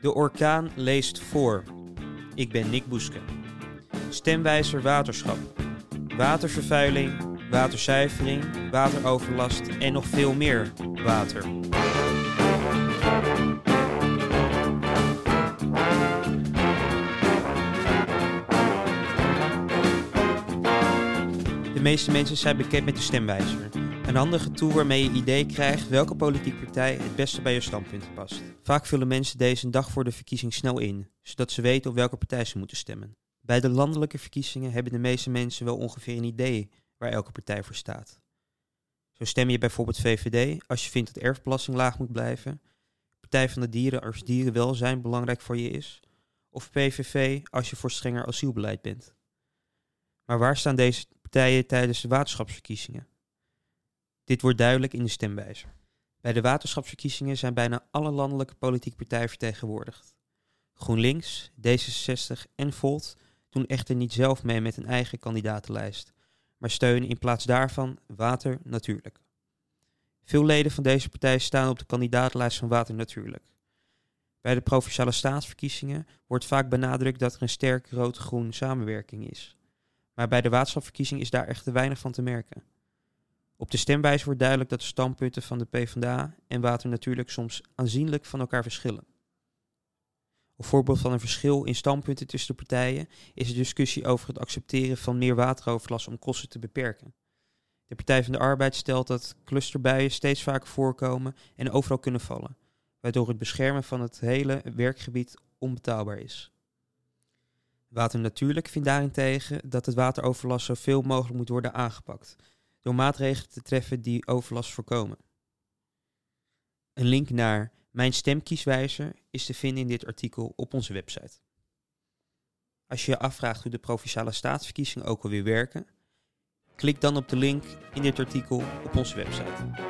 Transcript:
De orkaan leest voor. Ik ben Nick Boeske. Stemwijzer waterschap. Watervervuiling, waterzuivering, wateroverlast en nog veel meer water. De meeste mensen zijn bekend met de stemwijzer. Een handige tool waarmee je idee krijgt welke politieke partij het beste bij je standpunten past. Vaak vullen mensen deze een dag voor de verkiezing snel in, zodat ze weten op welke partij ze moeten stemmen. Bij de landelijke verkiezingen hebben de meeste mensen wel ongeveer een idee waar elke partij voor staat. Zo stem je bijvoorbeeld VVD als je vindt dat erfbelasting laag moet blijven, Partij van de Dieren als dierenwelzijn belangrijk voor je is, of PVV als je voor strenger asielbeleid bent. Maar waar staan deze partijen tijdens de waterschapsverkiezingen? Dit wordt duidelijk in de stemwijzer. Bij de waterschapsverkiezingen zijn bijna alle landelijke politieke partijen vertegenwoordigd. GroenLinks, D66 en Volt doen echter niet zelf mee met een eigen kandidatenlijst, maar steunen in plaats daarvan Water Natuurlijk. Veel leden van deze partij staan op de kandidatenlijst van Water Natuurlijk. Bij de provinciale staatsverkiezingen wordt vaak benadrukt dat er een sterk rood-groen samenwerking is. Maar bij de waterschapsverkiezing is daar echter weinig van te merken. Op de stemwijze wordt duidelijk dat de standpunten van de PvdA en Water Natuurlijk soms aanzienlijk van elkaar verschillen. Een voorbeeld van een verschil in standpunten tussen de partijen is de discussie over het accepteren van meer wateroverlast om kosten te beperken. De Partij van de Arbeid stelt dat clusterbuien steeds vaker voorkomen en overal kunnen vallen, waardoor het beschermen van het hele werkgebied onbetaalbaar is. Water Natuurlijk vindt daarentegen dat het wateroverlast zoveel mogelijk moet worden aangepakt, door maatregelen te treffen die overlast voorkomen. Een link naar Mijn stemkieswijzer is te vinden in dit artikel op onze website. Als je je afvraagt hoe de provinciale staatsverkiezingen ook alweer werken, klik dan op de link in dit artikel op onze website.